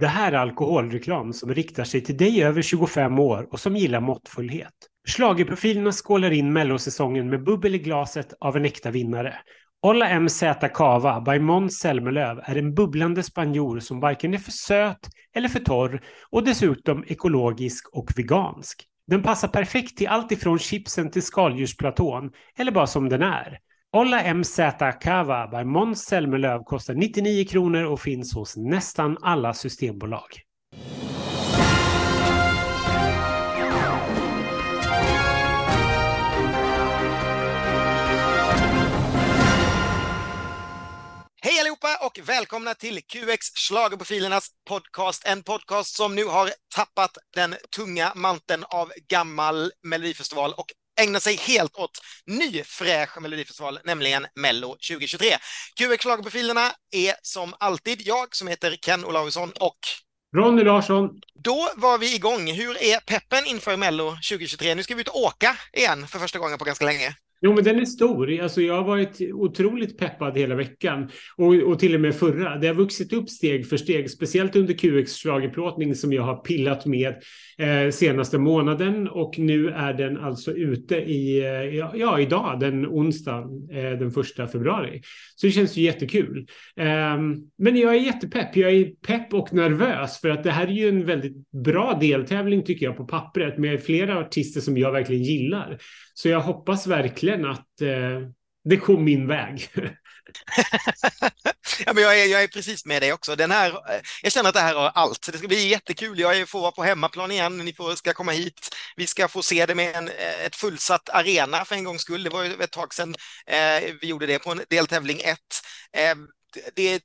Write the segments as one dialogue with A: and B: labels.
A: Det här är alkoholreklam som riktar sig till dig över 25 år och som gillar måttfullhet. Schlagerprofilerna skålar in mellosäsongen med bubbel i glaset av en äkta vinnare. Olla MZ Cava by Måns Zelmerlöw är en bubblande spanjor som varken är för söt eller för torr och dessutom ekologisk och vegansk. Den passar perfekt till allt ifrån chipsen till skaldjursplatån eller bara som den är. Olla MZ Kava by Måns Zelmerlöw kostar 99 kronor och finns hos nästan alla systembolag.
B: Hej allihopa och välkomna till QX Schlagerprofilernas podcast. En podcast som nu har tappat den tunga manteln av gammal Melodifestival och ägnar sig helt åt ny fräsch Melodifestival, nämligen Mello 2023. QX Schlagerprofilerna är som alltid jag som heter Ken Olausson och
A: Ronny Larsson.
B: Då var vi igång. Hur är peppen inför Mello 2023? Nu ska vi ut och åka igen för första gången på ganska länge.
A: Jo, men den är stor. Alltså, jag har varit otroligt peppad hela veckan och, och till och med förra. Det har vuxit upp steg för steg, speciellt under QX schlagerplåtning som jag har pillat med eh, senaste månaden och nu är den alltså ute i, eh, ja, idag, den onsdag, eh, den första februari. Så det känns ju jättekul. Eh, men jag är jättepepp. Jag är pepp och nervös för att det här är ju en väldigt bra deltävling tycker jag på pappret med flera artister som jag verkligen gillar. Så jag hoppas verkligen att eh, det kom min väg.
B: ja, men jag, är, jag är precis med dig också. Den här, eh, jag känner att det här har allt. Det ska bli jättekul. Jag får vara på hemmaplan igen. Ni får, ska komma hit. Vi ska få se det med en, eh, ett fullsatt arena för en gångs skull. Det var ett tag sedan eh, vi gjorde det på en deltävling 1. Eh, det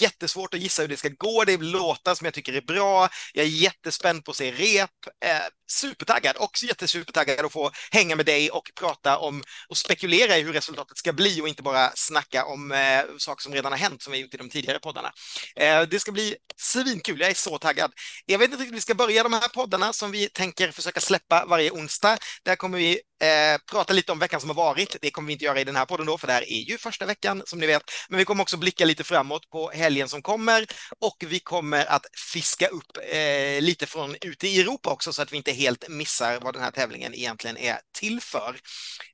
B: jättesvårt att gissa hur det ska gå. Det är låtar som jag tycker är bra. Jag är jättespänd på att se rep. Eh, supertaggad, också jättesupertaggad att få hänga med dig och prata om och spekulera i hur resultatet ska bli och inte bara snacka om eh, saker som redan har hänt som vi gjort i de tidigare poddarna. Eh, det ska bli svinkul. Jag är så taggad. Jag vet inte riktigt, vi ska börja de här poddarna som vi tänker försöka släppa varje onsdag. Där kommer vi Eh, prata lite om veckan som har varit. Det kommer vi inte göra i den här podden då, för det här är ju första veckan som ni vet. Men vi kommer också blicka lite framåt på helgen som kommer och vi kommer att fiska upp eh, lite från ute i Europa också så att vi inte helt missar vad den här tävlingen egentligen är till för.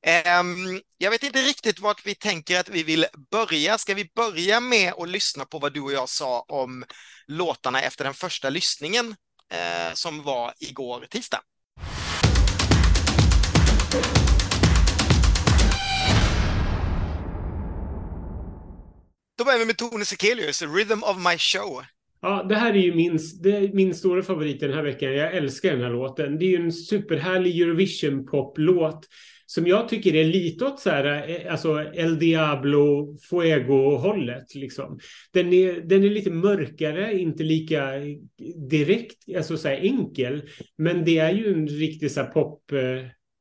B: Eh, jag vet inte riktigt vart vi tänker att vi vill börja. Ska vi börja med att lyssna på vad du och jag sa om låtarna efter den första lyssningen eh, som var igår tisdag? Då börjar vi med Tone Sekelius, Rhythm of my show.
A: Ja, det här är ju min, är min stora favorit den här veckan. Jag älskar den här låten. Det är ju en superhärlig Eurovision-poplåt som jag tycker är lite åt så här, eh, alltså El Diablo, Fuego-hållet. Liksom. Den, är, den är lite mörkare, inte lika direkt, alltså så här enkel. Men det är ju en riktig så här pop, eh,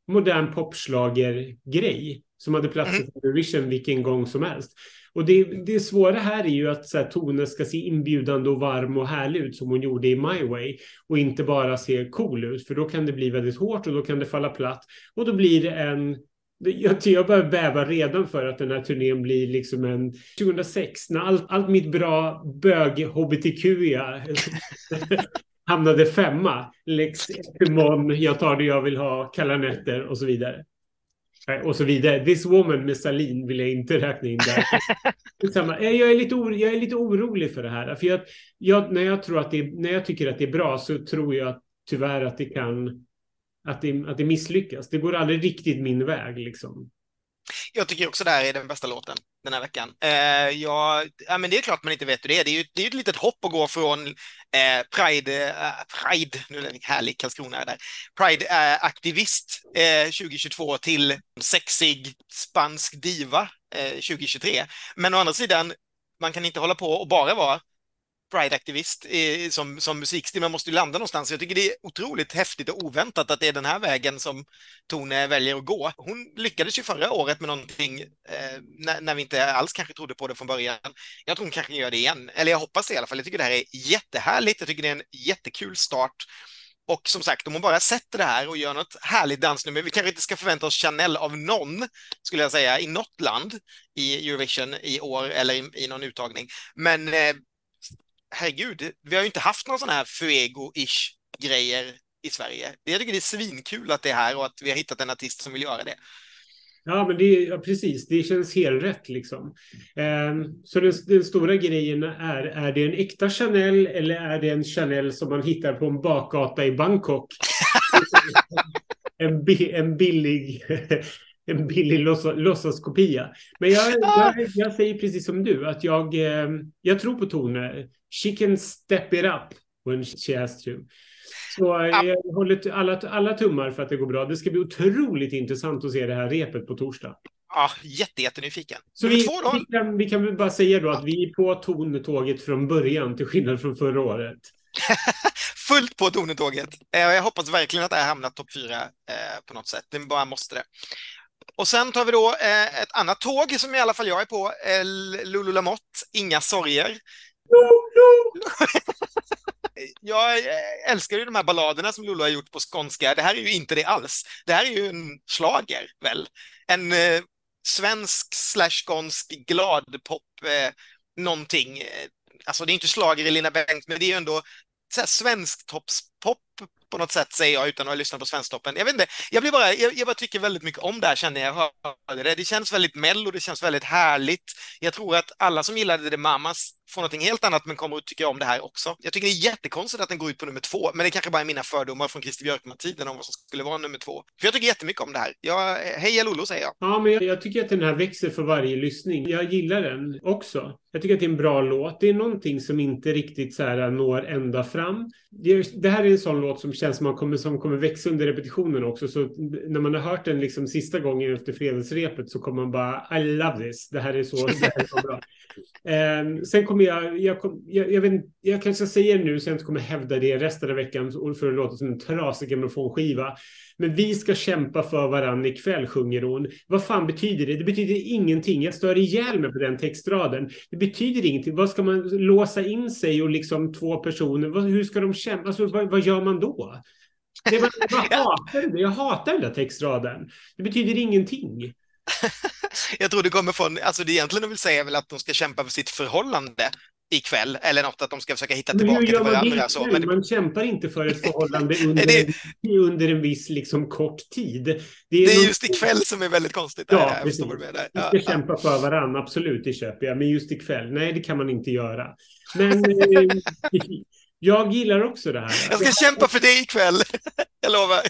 A: modern popslager-grej som hade plats i mm. Eurovision vilken gång som helst. Och det, det svåra här är ju att så här, tonen ska se inbjudande och varm och härlig ut som hon gjorde i My Way och inte bara se cool ut för då kan det bli väldigt hårt och då kan det falla platt och då blir det en jag, jag börjar bäva redan för att den här turnén blir liksom en 2006 när allt, allt mitt bra bög hbtq hamnade femma. Lex Epimon, jag tar det jag vill ha, kalla nätter och så vidare. Och så vidare. This woman med Salin vill jag inte räkna in där. jag, är lite oro, jag är lite orolig för det här. För jag, jag, när, jag tror att det, när jag tycker att det är bra så tror jag tyvärr att det kan att det, att det misslyckas. Det går aldrig riktigt min väg liksom.
B: Jag tycker också det här är den bästa låten den här veckan. Eh, ja, ja, men det är klart man inte vet hur det är. Det är ju det är ett litet hopp att gå från eh, Pride, eh, Pride, nu är det härlig Karlskrona där, Pride-aktivist eh, 2022 eh, till sexig spansk diva eh, 2023. Men å andra sidan, man kan inte hålla på och bara vara Pride-aktivist som, som musikstil. Man måste ju landa någonstans. Jag tycker det är otroligt häftigt och oväntat att det är den här vägen som Tone väljer att gå. Hon lyckades ju förra året med någonting eh, när, när, vi inte alls kanske trodde på det från början. Jag tror hon kanske gör det igen, eller jag hoppas det i alla fall. Jag tycker det här är jättehärligt. Jag tycker det är en jättekul start. Och som sagt, om hon bara sätter det här och gör något härligt dansnummer, vi kanske inte ska förvänta oss Chanel av någon, skulle jag säga, i något land i Eurovision i år eller i, i någon uttagning. Men eh, herregud, vi har ju inte haft någon sån här Fuego-ish grejer i Sverige. Jag tycker det är svinkul att det är här och att vi har hittat en artist som vill göra det.
A: Ja, men det, ja, precis. Det känns helt rätt liksom. Eh, så den, den, stora grejen är, är det en äkta Chanel eller är det en Chanel som man hittar på en bakgata i Bangkok? en, en billig en billig låtsaskopia. Men jag, jag, jag, säger precis som du, att jag, eh, jag tror på Tone. She can step it up when she has to. Så eh, jag håller alla, alla tummar för att det går bra. Det ska bli otroligt intressant att se det här repet på torsdag.
B: Ja, jätte, jättenyfiken.
A: Så vi, vi, kan, vi kan bara säga då att vi är på tonetåget från början, till skillnad från förra året.
B: Fullt på tonetåget. Eh, jag hoppas verkligen att det här hamnar topp fyra eh, på något sätt. Det bara måste det. Och sen tar vi då ett annat tåg som i alla fall jag är på, Lulu Lamotte, Inga sorger. jag älskar ju de här balladerna som Lollo har gjort på skånska. Det här är ju inte det alls. Det här är ju en slager väl? En eh, svensk slash skånsk gladpop eh, någonting. Eh, alltså det är inte slager i Lina Bengt, men det är ju ändå så här svensktoppspop på något sätt, säger jag utan att ha lyssnat på Svensktoppen. Jag vet inte, jag, blir bara, jag, jag bara tycker väldigt mycket om det här känner jag. Hörde det. det känns väldigt mello, det känns väldigt härligt. Jag tror att alla som gillade The Mamas får någonting helt annat men kommer att tycka om det här också. Jag tycker det är jättekonstigt att den går ut på nummer två, men det kanske bara är mina fördomar från Christer Björkman-tiden om vad som skulle vara nummer två. För jag tycker jättemycket om det här. Jag, heja Lollo säger jag.
A: Ja, men jag, jag, tycker att den här växer för varje lyssning. Jag gillar den också. Jag tycker att det är en bra låt. Det är någonting som inte riktigt så här når ända fram. Det, det här är en sån låt som känns som, man kommer, som kommer växa under repetitionen också. Så när man har hört den liksom sista gången efter fredagsrepet så kommer man bara I love this. Det här är så, det här är så bra. Um, sen kommer jag, jag, jag, jag, vet, jag kanske säger nu så jag inte kommer hävda det resten av veckan för att låta som en trasig grammofonskiva. Men vi ska kämpa för varann ikväll, sjunger hon. Vad fan betyder det? Det betyder ingenting. Jag stör ihjäl mig på den textraden. Det betyder ingenting. Vad ska man låsa in sig och liksom två personer? hur ska de kämpa? Alltså, vad, vad gör man då? Det var, jag, hatar det. jag hatar den där textraden. Det betyder ingenting.
B: jag tror det kommer från, alltså det egentligen vill säga väl att de ska kämpa för sitt förhållande ikväll eller något, att de ska försöka hitta tillbaka till varandra. Så,
A: men Man kämpar inte för ett förhållande under, det... under en viss liksom, kort tid.
B: Det är, det är något... just ikväll som är väldigt konstigt.
A: Ja, precis. Med ja, ska ja. kämpa för varandra, absolut, det köper jag. Men just ikväll, nej, det kan man inte göra. Men eh, jag gillar också det här.
B: Jag ska kämpa för dig ikväll, jag lovar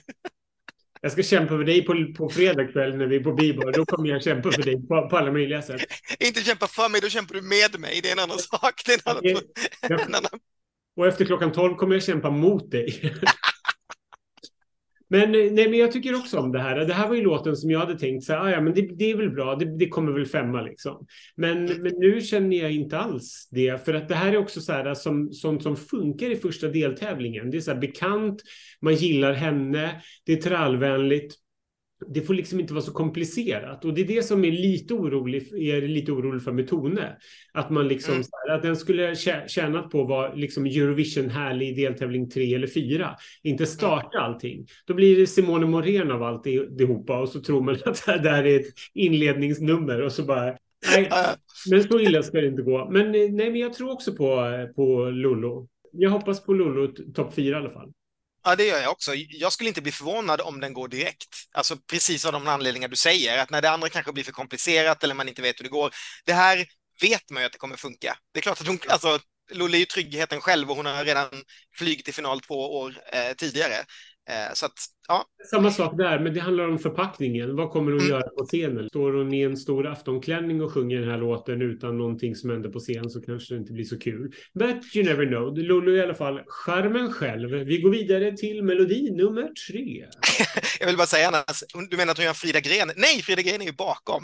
A: jag ska kämpa för dig på, på fredag kväll när vi är på Bibor. Då kommer jag kämpa för dig på, på alla möjliga sätt.
B: Inte kämpa för mig, då kämpar du med mig. Det är en annan sak. Det är en annan...
A: Ja. En annan... Och efter klockan 12 kommer jag kämpa mot dig. Men, eh, nej, men jag tycker också om det här. Det här var ju låten som jag hade tänkt så här, ah, ja, men det, det är väl bra, det, det, kommer väl femma liksom. Men, men nu känner jag inte alls det, för att det här är också så här eh, som, sånt som funkar i första deltävlingen. Det är så här bekant, man gillar henne, det är trallvänligt det får liksom inte vara så komplicerat och det är det som är lite orolig, är lite orolig för med Tone. Att man liksom, mm. här, att den skulle tjänat på att vara liksom Eurovision härlig deltävling tre eller fyra. Inte starta allting. Då blir det Simone Morén av alltihopa och så tror man att det här är ett inledningsnummer och så bara Nej, men så illa ska det inte gå. Men nej, men jag tror också på, på Lollo. Jag hoppas på Lollo topp fyra i alla fall.
B: Ja, det gör jag också. Jag skulle inte bli förvånad om den går direkt. Alltså precis av de anledningar du säger, att när det andra kanske blir för komplicerat eller man inte vet hur det går. Det här vet man ju att det kommer funka. Det är klart att hon, alltså, Lolly är ju tryggheten själv och hon har redan flugit i final två år eh, tidigare. Eh, så att, ja.
A: Samma sak där, men det handlar om förpackningen. Vad kommer hon mm. göra på scenen? Står hon i en stor aftonklänning och sjunger den här låten utan någonting som händer på scen så kanske det inte blir så kul. But you never know. Lolo är i alla fall charmen själv. Vi går vidare till melodi nummer tre.
B: Jag vill bara säga annars, du menar att hon gör Frida Gren? Nej, Frida Gren är ju bakom.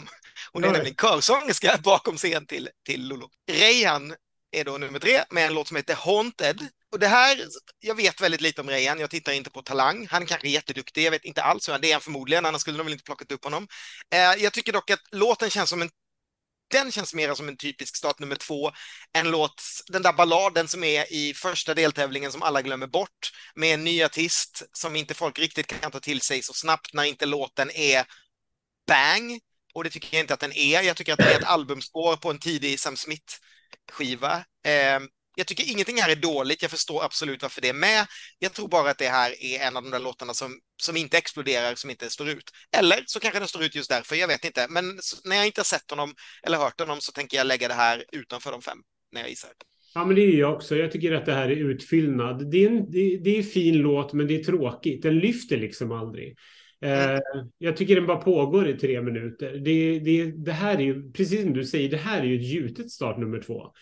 B: Hon är Nej. nämligen körsångerska bakom scen till, till Lolo. Rejan är då nummer tre med en låt som heter Haunted och det här, jag vet väldigt lite om Rejan, jag tittar inte på Talang. Han kanske är jätteduktig, jag vet inte alls hur han det är han förmodligen, annars skulle de väl inte plockat upp honom. Eh, jag tycker dock att låten känns som en den känns mer som en typisk start nummer två. En låt, den där balladen som är i första deltävlingen som alla glömmer bort med en ny artist som inte folk riktigt kan ta till sig så snabbt när inte låten är bang. Och det tycker jag inte att den är. Jag tycker att det är ett albumspår på en tidig Sam Smith skiva. Eh, jag tycker ingenting här är dåligt, jag förstår absolut varför det är med. Jag tror bara att det här är en av de där låtarna som, som inte exploderar, som inte står ut. Eller så kanske den står ut just därför, jag vet inte. Men när jag inte har sett honom eller hört honom så tänker jag lägga det här utanför de fem, när jag gissar.
A: Ja, men det är jag också. Jag tycker att det här är utfyllnad. Det är en det, det är fin låt, men det är tråkigt. Den lyfter liksom aldrig. Mm. Eh, jag tycker den bara pågår i tre minuter. Det, det, det här är ju, precis som du säger, det här är ju ett gjutet start nummer två.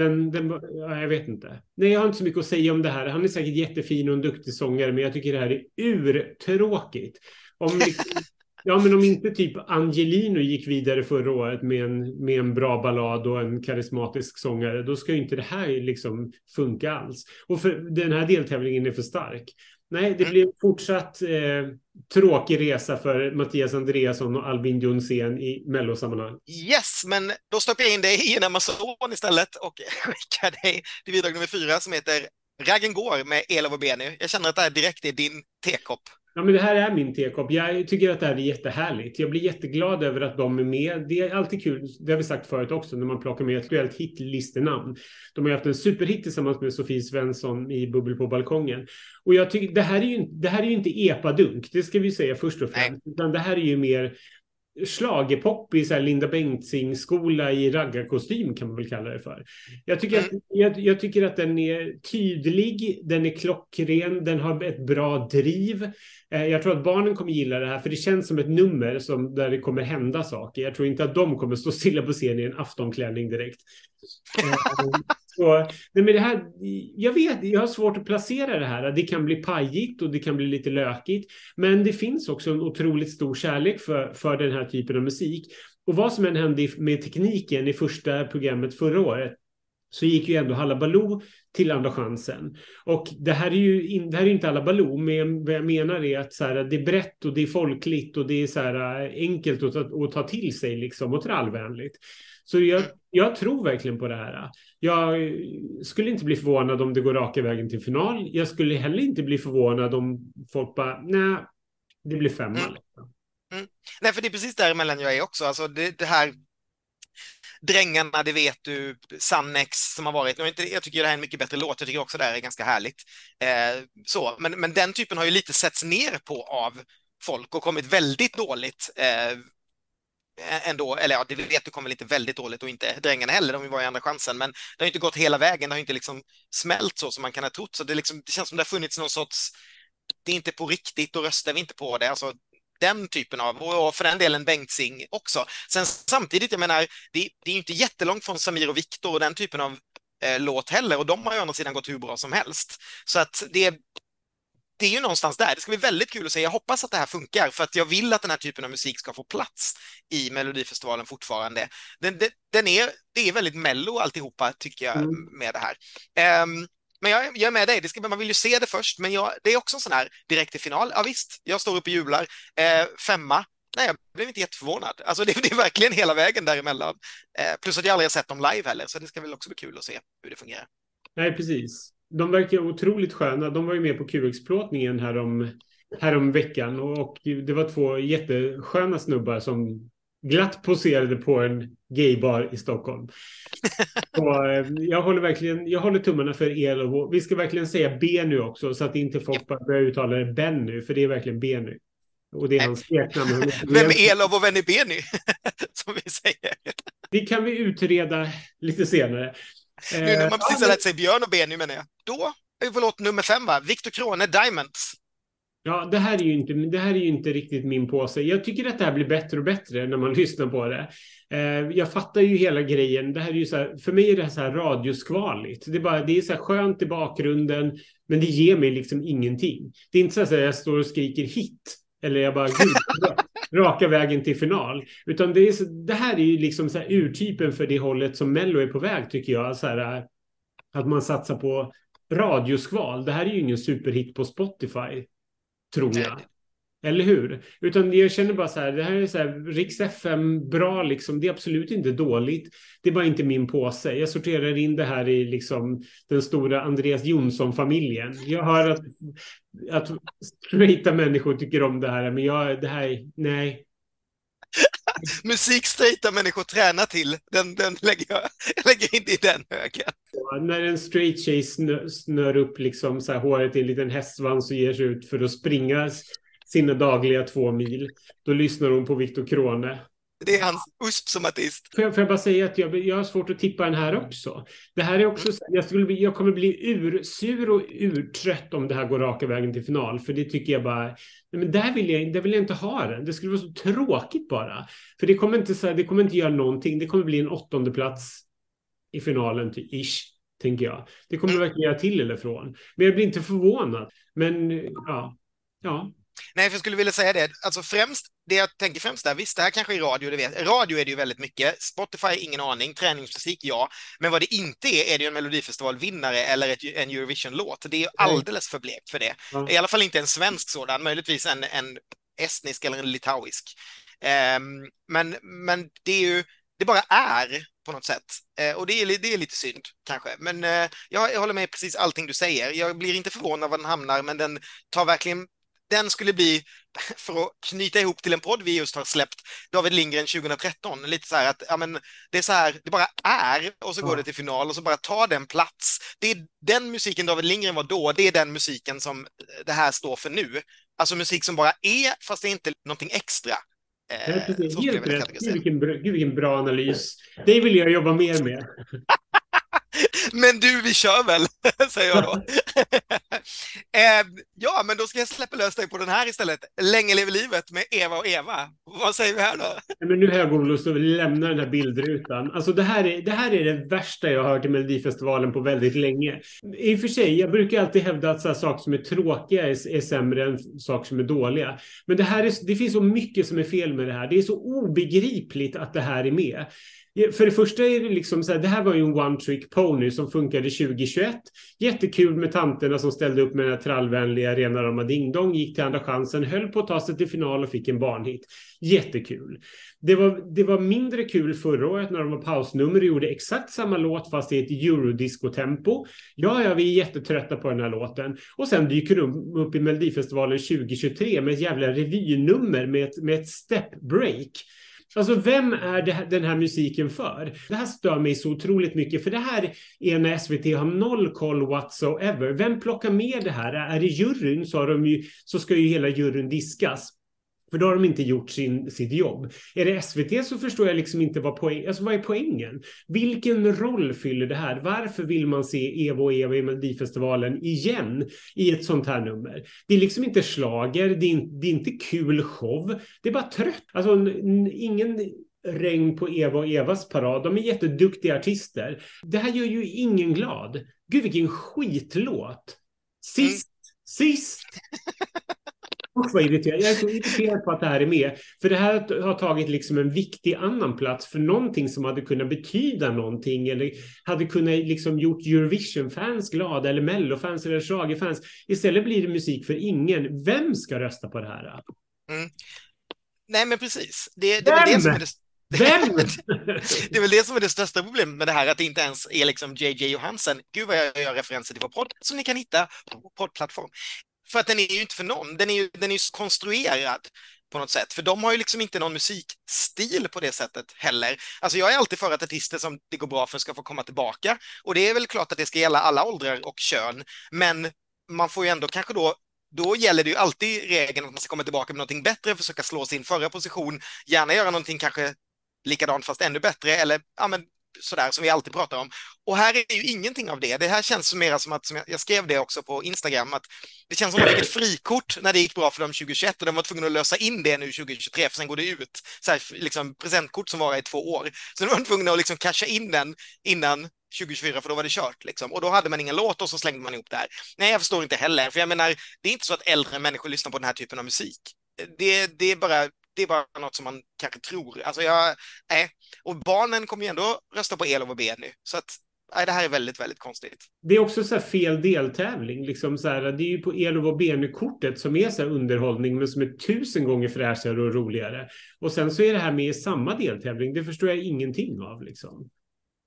A: Den, den, ja, jag vet inte. Nej, jag har inte så mycket att säga om det här. Han är säkert jättefin och en duktig sångare, men jag tycker det här är urtråkigt. Om, ja, men om inte typ Angelino gick vidare förra året med en, med en bra ballad och en karismatisk sångare, då ska ju inte det här liksom funka alls. Och för den här deltävlingen är för stark. Nej, det mm. blir fortsatt eh, tråkig resa för Mattias Andreasson och Albin Jonsén i mellosammanhang.
B: Yes, men då stoppar jag in dig i en Amazon istället och skickar dig till bidrag nummer fyra som heter Raggen går med Elof och Benny. Jag känner att det här direkt är din tekopp.
A: Ja, men det här är min tekopp. Jag tycker att det här är jättehärligt. Jag blir jätteglad över att de är med. Det är alltid kul, det har vi sagt förut också, när man plockar med ett aktuellt hitlistenamn. De har ju haft en superhit tillsammans med Sofie Svensson i Bubbel på balkongen. Och jag tycker, det här är ju, det här är ju inte epadunk, det ska vi säga först och främst. Utan det här är ju mer schlagerpop i så här Linda Bengtzing-skola i raggarkostym kan man väl kalla det för. Jag tycker, att, mm. jag, jag, tycker att den är tydlig, den är klockren, den har ett bra driv. Eh, jag tror att barnen kommer gilla det här, för det känns som ett nummer som, där det kommer hända saker. Jag tror inte att de kommer stå stilla på scenen i en aftonklänning direkt. Eh, så, nej men det här, jag vet, jag har svårt att placera det här. Det kan bli pajigt och det kan bli lite lökigt. Men det finns också en otroligt stor kärlek för, för den här typen av musik. Och vad som än hände med tekniken i första programmet förra året så gick ju ändå Hallabaloo till Andra chansen. Och det här är ju in, det här är inte Hallabaloo, men vad jag menar är att så här, det är brett och det är folkligt och det är så här, enkelt att ta, att ta till sig liksom och trallvänligt. Så jag, jag tror verkligen på det här. Jag skulle inte bli förvånad om det går raka vägen till final. Jag skulle heller inte bli förvånad om folk bara, nej, det blir femma. Mm. Liksom.
B: Mm. Nej, för det är precis däremellan jag är också. Alltså det, det här Drängarna, det vet du, Sannex som har varit. Jag tycker det här är en mycket bättre låt. Jag tycker också det här är ganska härligt. Eh, så, men, men den typen har ju lite setts ner på av folk och kommit väldigt dåligt. Eh, ändå, eller ja, det vet du kommer väl inte väldigt dåligt och inte Drängarna heller, de var i andra chansen, men det har inte gått hela vägen, det har inte liksom smält så som man kan ha trott, så det, liksom, det känns som det har funnits någon sorts, det är inte på riktigt, då röstar vi inte på det, alltså den typen av, och för den delen Bengtzing också. Sen samtidigt, jag menar, det, det är inte jättelångt från Samir och Viktor och den typen av eh, låt heller, och de har ju å andra sidan gått hur bra som helst. Så att det, det är ju någonstans där. Det ska bli väldigt kul att se. Jag hoppas att det här funkar för att jag vill att den här typen av musik ska få plats i Melodifestivalen fortfarande. Den, den, den är, det är väldigt mello alltihopa tycker jag mm. med det här. Um, men jag, jag, är med dig, det ska, man vill ju se det först, men jag, det är också en sån här direkt till final. Ja visst, jag står upp och jublar. Eh, femma, nej jag blev inte jätteförvånad. Alltså det, det är verkligen hela vägen däremellan. Eh, plus att jag aldrig har sett dem live heller, så det ska väl också bli kul att se hur det fungerar.
A: Nej, precis de verkar otroligt sköna. De var ju med på QX-plåtningen härom, härom veckan och det var två jättesköna snubbar som glatt poserade på en gaybar i Stockholm. och, eh, jag håller verkligen, jag håller tummarna för el och vi ska verkligen säga B nu också så att inte folk bara börjar uttala det Ben nu, för det är verkligen B nu. Och det är hans smeknamn.
B: Vem är Elof och vem är Benny? Som vi säger.
A: Det kan vi utreda lite senare.
B: Nu när man precis har lärt sig Björn och Benny menar jag. Då är vi låt nummer fem va? Victor Krone, Diamonds.
A: Ja, det här, är ju inte, det här är inte riktigt min påse. Jag tycker att det här blir bättre och bättre när man lyssnar på det. Eh, jag fattar ju hela grejen. Det här är ju så här, för mig är det här så här radioskvaligt. Det är, bara, det är så här skönt i bakgrunden, men det ger mig liksom ingenting. Det är inte så att jag står och skriker hit. Eller jag bara, gud, raka vägen till final. Utan det, är så, det här är ju liksom så här urtypen för det hållet som Mello är på väg tycker jag. Så här, att man satsar på radioskval. Det här är ju ingen superhit på Spotify, tror jag. Eller hur? Utan jag känner bara så här, det här är så här, Riks FM, bra liksom, det är absolut inte dåligt. Det är bara inte min påse. Jag sorterar in det här i liksom den stora Andreas Jonsson-familjen. Jag hör att, att straighta människor tycker om det här, men jag, det här, nej.
B: Musik straighta människor tränar till, den, den lägger jag, jag lägger in i den högen.
A: Ja, när en straight tjej snör, snör upp liksom så här håret i en liten hästsvans och ger sig ut för att springa sina dagliga två mil, då lyssnar hon på Viktor Krone.
B: Det är hans USP som artist.
A: Får jag, får jag bara säga att jag, jag har svårt att tippa den här också. Det här är också, jag, skulle bli, jag kommer bli ursur och urtrött om det här går raka vägen till final. För det tycker jag bara, nej men där vill jag, där vill jag inte ha den. Det skulle vara så tråkigt bara. För det kommer inte, så det kommer inte göra någonting. Det kommer bli en åttonde plats i finalen, typ, ish, tänker jag. Det kommer mm. verkligen göra till eller från. Men jag blir inte förvånad. Men ja, ja,
B: Nej, för jag skulle vilja säga det. Alltså främst, det jag tänker främst där, visst, det här kanske är radio, det vet. Radio är det ju väldigt mycket. Spotify, ingen aning. Träningsmusik, ja. Men vad det inte är, är det ju en Melodifestivalvinnare eller ett, en Eurovision-låt. Det är ju alldeles för blekt för det. Mm. I alla fall inte en svensk sådan, möjligtvis en, en estnisk eller en litauisk. Um, men, men det är ju, det bara är på något sätt. Uh, och det är, det är lite synd kanske. Men uh, jag, jag håller med precis allting du säger. Jag blir inte förvånad var den hamnar, men den tar verkligen den skulle bli, för att knyta ihop till en podd vi just har släppt, David Lindgren 2013, lite så här att ja, men, det är så här, det bara är och så ja. går det till final och så bara tar den plats. Det är den musiken David Lindgren var då, det är den musiken som det här står för nu. Alltså musik som bara är, fast det är inte någonting extra.
A: Eh, Helt rätt. Gud vilken, gud vilken bra analys. Det vill jag jobba mer med.
B: men du, vi kör väl, säger jag då. eh, ja, men då ska jag släppa lös dig på den här istället. Länge lever livet med Eva och Eva. Vad säger vi här då?
A: Men nu har jag god lust att lämna den här bildrutan. Alltså det här, är, det här är det värsta jag har hört i Melodifestivalen på väldigt länge. I och för sig, jag brukar alltid hävda att så saker som är tråkiga är, är sämre än saker som är dåliga. Men det, här är, det finns så mycket som är fel med det här. Det är så obegripligt att det här är med. För det första är det liksom så här, det här var ju en one trick pony som funkade 2021. Jättekul med tanterna som ställde upp med den här trallvänliga rena rama ding dong, gick till andra chansen, höll på att ta sig till final och fick en barnhit. Jättekul. Det var, det var mindre kul förra året när de var pausnummer och gjorde exakt samma låt fast i ett eurodisco-tempo. Ja, ja, vi är jättetrötta på den här låten. Och sen dyker de upp i Melodifestivalen 2023 med ett jävla revynummer med ett, med ett step break Alltså vem är det, den här musiken för? Det här stör mig så otroligt mycket, för det här är när SVT har noll koll whatsoever. Vem plockar med det här? Är det juryn så, har de ju, så ska ju hela juryn diskas. För då har de inte gjort sin, sitt jobb. Är det SVT så förstår jag liksom inte vad, poäng, alltså vad är poängen. Vilken roll fyller det här? Varför vill man se Eva och Eva i Melodifestivalen igen i ett sånt här nummer? Det är liksom inte slager, det är, det är inte kul show, det är bara trött. Alltså ingen regn på Eva och Evas parad. De är jätteduktiga artister. Det här gör ju ingen glad. Gud vilken skitlåt. Sist, mm. sist. Usch vad irriterad. Jag är så irriterad på att det här är med. För det här har tagit liksom en viktig annan plats för någonting som hade kunnat betyda någonting eller hade kunnat liksom gjort Eurovision-fans glada eller Mello-fans eller schlagerfans. Istället blir det musik för ingen. Vem ska rösta på det här? Mm.
B: Nej, men precis. Det, det, är det som är det...
A: Vem?
B: det är väl det som är det största problemet med det här, att det inte ens är liksom JJ Johansen. Gud vad jag gör referenser till vår podd, som ni kan hitta på poddplattform. För att den är ju inte för någon, den är ju, den är ju konstruerad på något sätt, för de har ju liksom inte någon musikstil på det sättet heller. Alltså jag är alltid för att artister som det går bra för ska få komma tillbaka. Och det är väl klart att det ska gälla alla åldrar och kön, men man får ju ändå kanske då då gäller det ju alltid regeln att man ska komma tillbaka med någonting bättre, försöka slå sin förra position, gärna göra någonting kanske likadant fast ännu bättre eller ja, men sådär som vi alltid pratar om. Och här är ju ingenting av det. Det här känns mer som att, som jag skrev det också på Instagram, att det känns som att de fick ett frikort när det gick bra för dem 2021 och de var tvungna att lösa in det nu 2023, för sen går det ut. Så här, liksom presentkort som varar i två år. Så de var tvungna att liksom casha in den innan 2024 för då var det kört liksom. Och då hade man ingen låt och så slängde man ihop det här. Nej, jag förstår inte heller, för jag menar, det är inte så att äldre människor lyssnar på den här typen av musik. Det, det är bara det är bara något som man kanske tror. Alltså jag, nej. Och barnen kommer ju ändå rösta på el och B nu. Så att nej, det här är väldigt, väldigt konstigt.
A: Det är också så fel deltävling. Liksom så här, det är ju på el och kortet som är så underhållning, men som är tusen gånger fräschare och roligare. Och sen så är det här med i samma deltävling. Det förstår jag ingenting av liksom.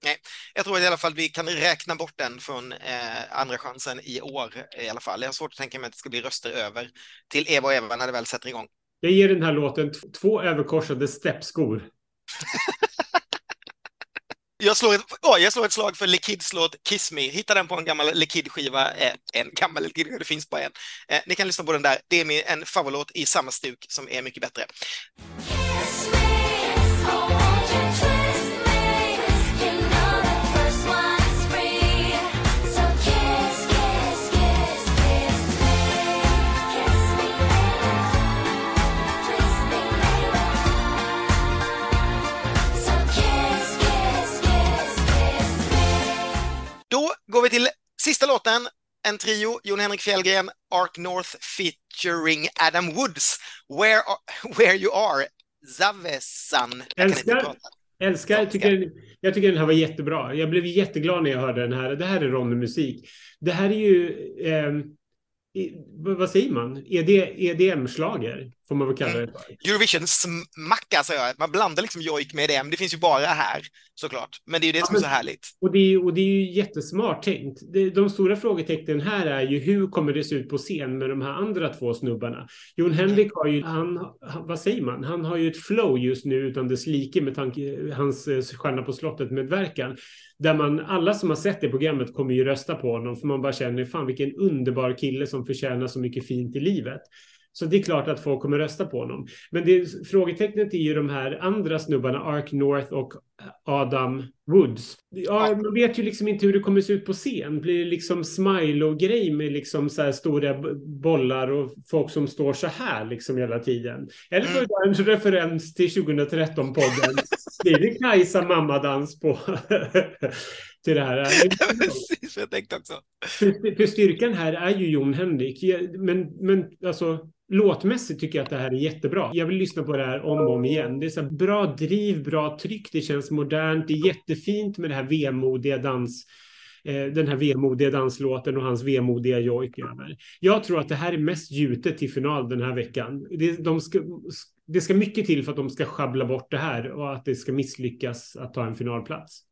B: Nej, jag tror att i alla fall vi kan räkna bort den från eh, andra chansen i år i alla fall. Jag har svårt att tänka mig att det ska bli röster över till Eva och Eva när det väl sätter igång.
A: Jag ger den här låten två överkorsade steppskor.
B: Jag slår, ett, oh, jag slår ett slag för Likids låt Kiss Me. Hitta den på en gammal Likid-skiva. Eh, en gammal Likid, det finns bara en. Eh, ni kan lyssna på den där. Det är en favoritlåt i samma stuk som är mycket bättre. Låten, en trio, Jon Henrik Fjällgren, Ark North featuring Adam Woods, Where, where You Are, Zavesan.
A: Jag älskar, älskar tycker, jag tycker den här var jättebra. Jag blev jätteglad när jag hörde den här. Det här är Ronny-musik. Det här är ju... Eh, vad säger man? EDM-slager får man väl kalla det för.
B: Eurovision-smacka, säger jag. Man blandar liksom jojk med EDM. Det finns ju bara här, såklart. Men det är ju det ja, som är så härligt.
A: Och det är, och det är ju jättesmart tänkt. De stora frågetecknen här är ju hur kommer det se ut på scen med de här andra två snubbarna? Jon Henrik har ju, han, vad säger man? Han har ju ett flow just nu utan dess like med tanke hans eh, Stjärna på slottet medverkan. Där man, alla som har sett det programmet kommer ju rösta på honom för man bara känner fan vilken underbar kille som förtjänar så mycket fint i livet. Så det är klart att folk kommer rösta på honom. Men det, frågetecknet är ju de här andra snubbarna, Ark North och Adam Woods. Ja, man vet ju liksom inte hur det kommer se ut på scen. Blir det liksom smile och grej med liksom så här stora bollar och folk som står så här liksom hela tiden? Eller för mm. en referens till 2013-podden. Blir det Kajsa mammadans på till det här.
B: Precis, jag tänkte också.
A: För, för, styrkan här är ju Jon Henrik. Men, men alltså, låtmässigt tycker jag att det här är jättebra. Jag vill lyssna på det här om och om igen. Det är så bra driv, bra tryck, det känns modernt. Det är jättefint med det här vemodiga dans eh, den här vemodiga danslåten och hans vemodiga jojk över. Jag tror att det här är mest gjutet till final den här veckan. Det, de ska, det ska mycket till för att de ska schabbla bort det här och att det ska misslyckas att ta en finalplats.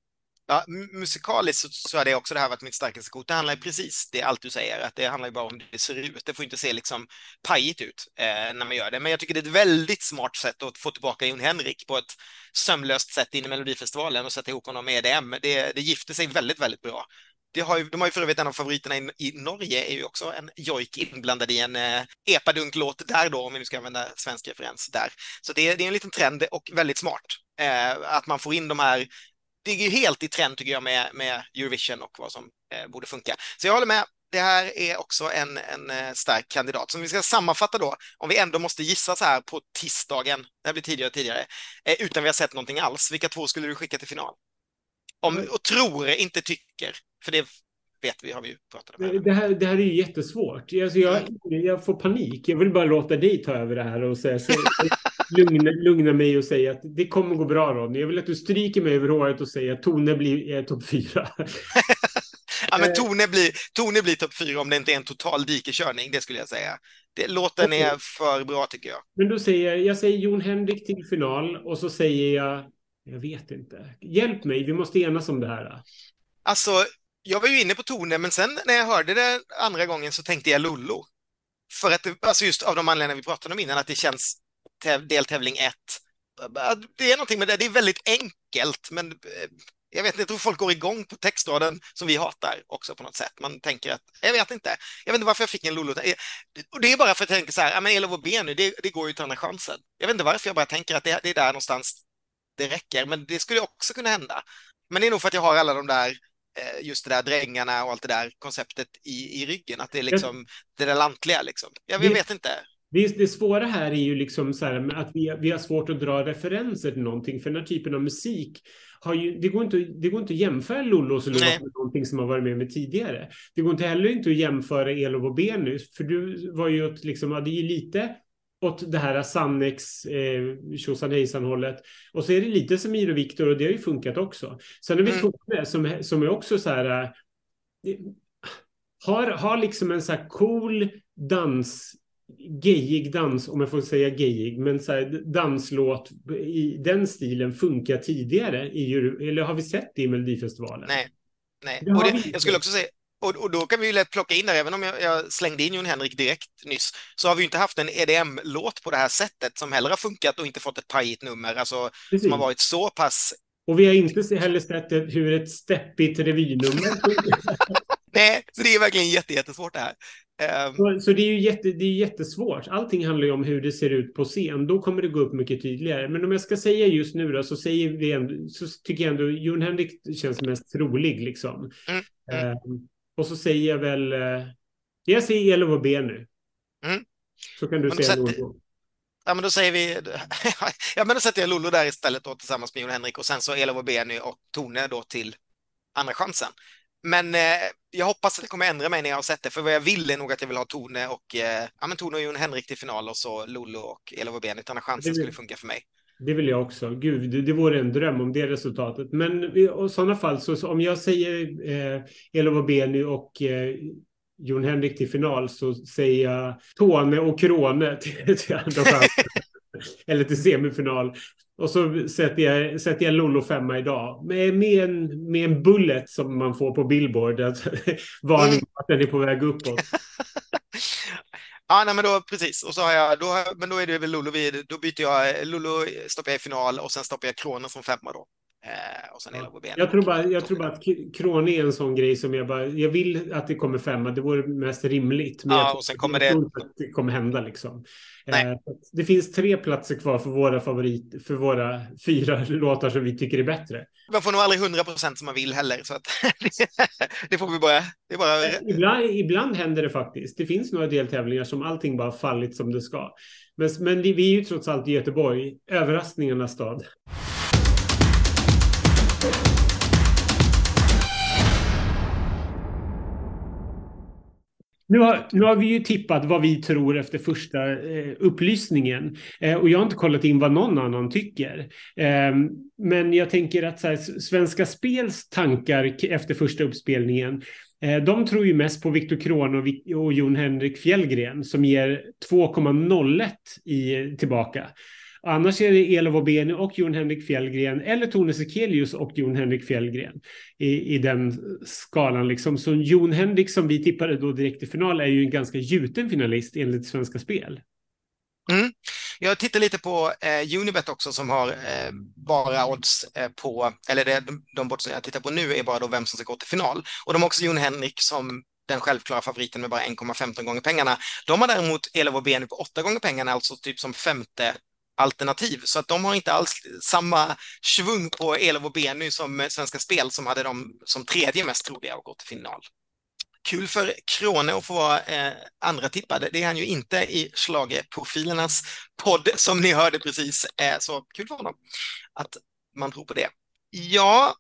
B: Ja, musikaliskt så, så har det också det här varit mitt starkaste kort. Det handlar ju precis det allt du säger, att det handlar ju bara om hur det ser ut. Det får inte se liksom pajigt ut eh, när man gör det. Men jag tycker det är ett väldigt smart sätt att få tillbaka Jon Henrik på ett sömlöst sätt in i Melodifestivalen och sätta ihop honom med EDM. Det, det gifter sig väldigt, väldigt bra. Det har ju, de har ju för övrigt en av favoriterna i, i Norge är ju också en jojk inblandad i en eh, epadunk-låt där då, om vi nu ska använda svensk referens där. Så det, det är en liten trend och väldigt smart. Eh, att man får in de här det är ju helt i trend tycker jag med, med Eurovision och vad som eh, borde funka. Så jag håller med. Det här är också en, en eh, stark kandidat. Så om vi ska sammanfatta då, om vi ändå måste gissa så här på tisdagen, det här blir tidigare och tidigare, eh, utan vi har sett någonting alls, vilka två skulle du skicka till final? Om, mm. och tror, inte tycker, för det vet vi, har vi ju pratat
A: om. Det här, det här är ju jättesvårt. Alltså jag, mm. jag får panik. Jag vill bara låta dig ta över det här och säga, så, lugna, lugna mig och säga att det kommer gå bra Ronny. Jag vill att du stryker mig över håret och säger att Tone blir eh, topp fyra.
B: ja, men Tone blir, Tone blir topp fyra om det inte är en total dikekörning, det skulle jag säga. Det, låten okay. är för bra tycker jag.
A: Men då säger jag, jag säger Jon Henrik till final och så säger jag, jag vet inte. Hjälp mig, vi måste enas om det här.
B: Alltså, jag var ju inne på Tone, men sen när jag hörde det andra gången så tänkte jag Lollo. För att, det, alltså just av de anledningar vi pratade om innan, att det känns deltävling 1. Det är någonting med det, det är väldigt enkelt, men eh, jag vet inte, tror folk går igång på textraden som vi hatar också på något sätt. Man tänker att, jag vet inte, jag vet inte varför jag fick en Lollo. Och det är bara för att jag tänker så här, ja men Elof B nu, det, det går ju till andra chansen. Jag vet inte varför, jag bara tänker att det, det är där någonstans det räcker, men det skulle också kunna hända. Men det är nog för att jag har alla de där eh, just det där drängarna och allt det där konceptet i, i ryggen, att det är liksom det där lantliga liksom. Jag, jag vet inte.
A: Det, det svåra här är ju liksom så här att vi, vi har svårt att dra referenser till någonting, för den här typen av musik har ju, det går inte, det går inte att jämföra Lollos låt med någonting som har varit med med tidigare. Det går inte heller inte att jämföra Elof och Benus, för du var ju åt, liksom, ja, det är lite åt det här Sannex, eh, tjosan hejsan hållet. Och så är det lite som Iro Viktor och det har ju funkat också. Sen har vi mm. Tone som, som är också så här, eh, har, har liksom en så här cool dans gayig dans, om jag får säga gayig, men så här, danslåt i den stilen funkar tidigare i eller har vi sett det i Melodifestivalen?
B: Nej, nej. Det och det, jag skulle också säga och, och, då kan vi ju lätt plocka in där, även om jag, jag slängde in Jon Henrik direkt nyss, så har vi ju inte haft en EDM-låt på det här sättet som heller har funkat och inte fått ett pajigt nummer, alltså Precis. som har varit så pass...
A: Och vi har inte heller sett hur ett steppigt revynummer
B: Nej, så det är verkligen jättesvårt det här.
A: Um... Så, så, det är ju jätte, det är jättesvårt. Allting handlar ju om hur det ser ut på scen. Då kommer det gå upp mycket tydligare. Men om jag ska säga just nu då, så, säger vi ändå, så tycker jag ändå Jon Henrik känns mest trolig liksom. Mm. Mm. Um, och så säger jag väl... Uh, jag säger Elof och B nu. Mm. Så kan du men säga Lollo.
B: Ja, men då säger vi... ja, men då sätter jag Lollo där istället då tillsammans med Jon Henrik och sen så och Benny och Tone då till andra chansen. Men eh, jag hoppas att det kommer ändra mig när jag har sett det, för vad jag vill är nog att jag vill ha Tone och, eh, ja, men Tone och Jon Henrik till final och så Lollo och Elof och Benny. Andra chansen skulle funka för mig.
A: Det vill jag också. Gud, det, det vore en dröm om det resultatet. Men i sådana fall, så, så, om jag säger eh, Elof Beny och eh, Jon Henrik till final så säger jag Tone och Krone till, till andra Eller till semifinal. Och så sätter jag, sätter jag Lollo femma idag. Med, med, en, med en bullet som man får på Billboard. Alltså, varning att den är på väg uppåt.
B: Ja, nej, men då precis. Och så har jag, då, men då är det väl Lolo vid, då byter jag, Lolo stoppar jag i final och sen stoppar jag Kronen som femma då. Eh, och sen
A: ja. Jag tror bara, jag tror bara att Krone är en sån grej som jag bara, jag vill att det kommer femma, det vore mest rimligt.
B: Men ja, och sen kommer
A: det... att det kommer hända liksom. Eh, det finns tre platser kvar för våra favorit, för våra fyra låtar som vi tycker är bättre.
B: Man får nog aldrig hundra procent som man vill heller, så att det får vi bara... Det bara...
A: Eh, ibland, ibland händer det faktiskt. Det finns några deltävlingar som allting bara fallit som det ska. Men, men vi är ju trots allt i Göteborg, överraskningarnas stad. Nu har, nu har vi ju tippat vad vi tror efter första eh, upplysningen. Eh, och jag har inte kollat in vad någon annan tycker. Eh, men jag tänker att så här, Svenska Spels tankar efter första uppspelningen eh, de tror ju mest på Viktor Kron och, och Jon Henrik Fjällgren som ger 2,01 tillbaka. Annars är det Elof Obeni och Jon Henrik Fjällgren eller Tone Sekelius och Jon Henrik Fjällgren i, i den skalan. Liksom. Så Jon Henrik som vi tippade då direkt i final är ju en ganska gjuten finalist enligt Svenska Spel.
B: Mm. Jag tittar lite på eh, Unibet också som har eh, bara odds eh, på, eller det, de, de odds jag tittar på nu är bara då vem som ska gå till final. Och de har också Jon Henrik som den självklara favoriten med bara 1,15 gånger pengarna. De har däremot Elof och Beny på 8 gånger pengarna, alltså typ som femte alternativ. Så att de har inte alls samma svung på Elof och Benny som eh, Svenska Spel som hade dem som tredje mest troliga att gå till final. Kul för Krone att få vara eh, andra tippade. Det är han ju inte i Schlagerprofilernas podd som ni hörde precis. Eh, så kul för honom att man tror på det. Ja,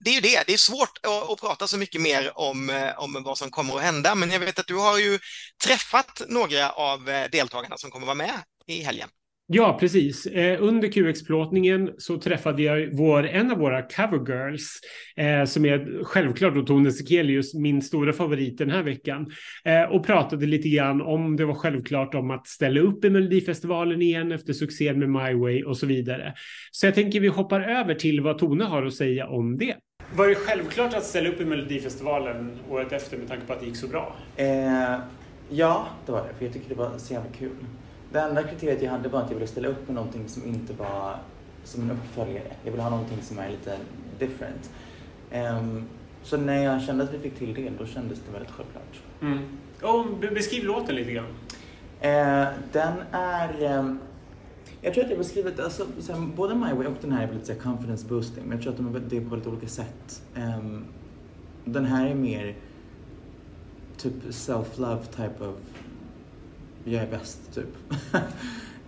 B: det är ju det. Det är svårt att, att, prata så mycket mer om, eh, om vad som kommer att hända, men jag vet att du har ju träffat några av eh, deltagarna som kommer att vara med i helgen.
A: Ja, precis. Eh, under QX-plåtningen så träffade jag vår, en av våra covergirls, eh, som är självklart då Tone Sekelius, min stora favorit den här veckan, eh, och pratade lite grann om det var självklart om att ställa upp i Melodifestivalen igen efter succén med My Way och så vidare. Så jag tänker vi hoppar över till vad Tone har att säga om det. Var det självklart att ställa upp i Melodifestivalen året efter med tanke på att det gick så bra?
C: Eh, ja, det var det, för jag tycker det var så jävla kul. Det enda kriteriet jag hade var att jag ville ställa upp med någonting som inte var som en uppföljare. Jag ville ha någonting som är lite different. Um, så när jag kände att vi fick till det, då kändes det väldigt självklart.
A: Mm. Och beskriv låten lite grann.
C: Uh, den är... Um, jag tror att jag beskriver det, alltså, såhär, både My Way och den här är lite såhär, confidence boosting, men jag tror att de det är på väldigt olika sätt. Um, den här är mer typ self-love type of jag är bäst, typ.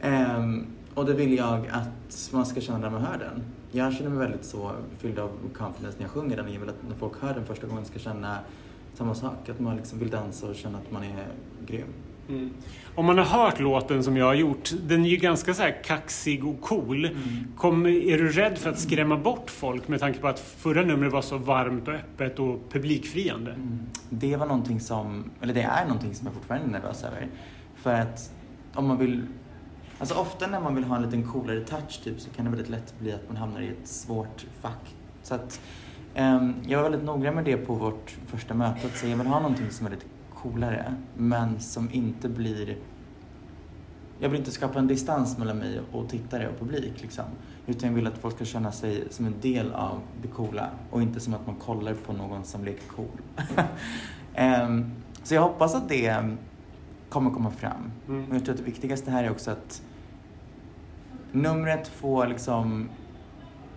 C: um, och det vill jag att man ska känna när man hör den. Jag känner mig väldigt så fylld av confidence när jag sjunger den. Jag vill att när folk hör den första gången ska känna samma sak. Att man liksom vill dansa och känna att man är grym.
A: Mm. Om man har hört låten som jag har gjort, den är ju ganska så här kaxig och cool. Mm. Kom, är du rädd för att skrämma bort folk med tanke på att förra numret var så varmt och öppet och publikfriande? Mm.
C: Det var någonting som, eller det är någonting som jag fortfarande är nervös över. För att om man vill Alltså ofta när man vill ha en liten coolare touch typ så kan det väldigt lätt bli att man hamnar i ett svårt fack. Så att Um, jag var väldigt noggrann med det på vårt första möte, att säga jag vill ha någonting som är lite coolare, men som inte blir... Jag vill inte skapa en distans mellan mig och tittare och publik, liksom. Utan jag vill att folk ska känna sig som en del av det coola och inte som att man kollar på någon som leker cool. um, så jag hoppas att det kommer komma fram. Mm. Och jag tror att det viktigaste här är också att numret får liksom,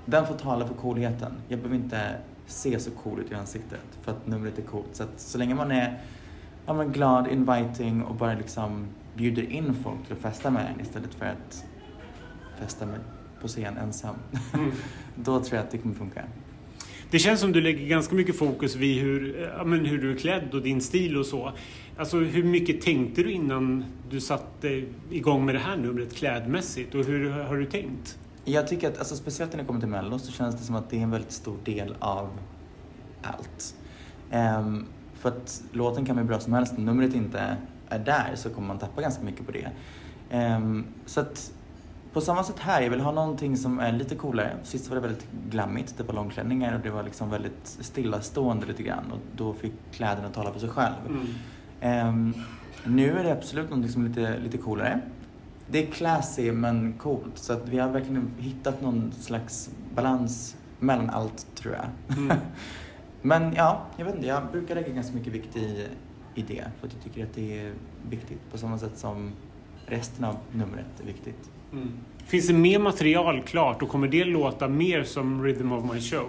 C: den får tala för coolheten. Jag behöver inte se så cool ut i ansiktet för att numret är coolt. Så att så länge man är ja, men glad, inviting och bara liksom bjuder in folk till att festa med en istället för att festa med, på scen ensam. Mm. Då tror jag att det kommer funka.
A: Det känns som du lägger ganska mycket fokus vid hur, ja, men hur du är klädd och din stil och så. Alltså hur mycket tänkte du innan du satte igång med det här numret klädmässigt och hur har du tänkt?
C: Jag tycker att, alltså, speciellt när det kommer till Mello så känns det som att det är en väldigt stor del av allt. Um, för att låten kan bli bra som helst, om numret inte är där så kommer man tappa ganska mycket på det. Um, så att på samma sätt här, jag vill ha någonting som är lite coolare. Sist var det väldigt glammigt, det var långklänningar och det var liksom väldigt stillastående lite grann och då fick kläderna tala för sig själv. Mm. Um, nu är det absolut någonting som är lite, lite coolare. Det är classy men coolt så att vi har verkligen hittat någon slags balans mellan allt tror jag. Mm. men ja, jag vet inte, jag brukar lägga ganska mycket vikt i, i det för att jag tycker att det är viktigt på samma sätt som resten av numret är viktigt.
A: Mm. Finns det mer material klart och kommer det låta mer som Rhythm of My Show?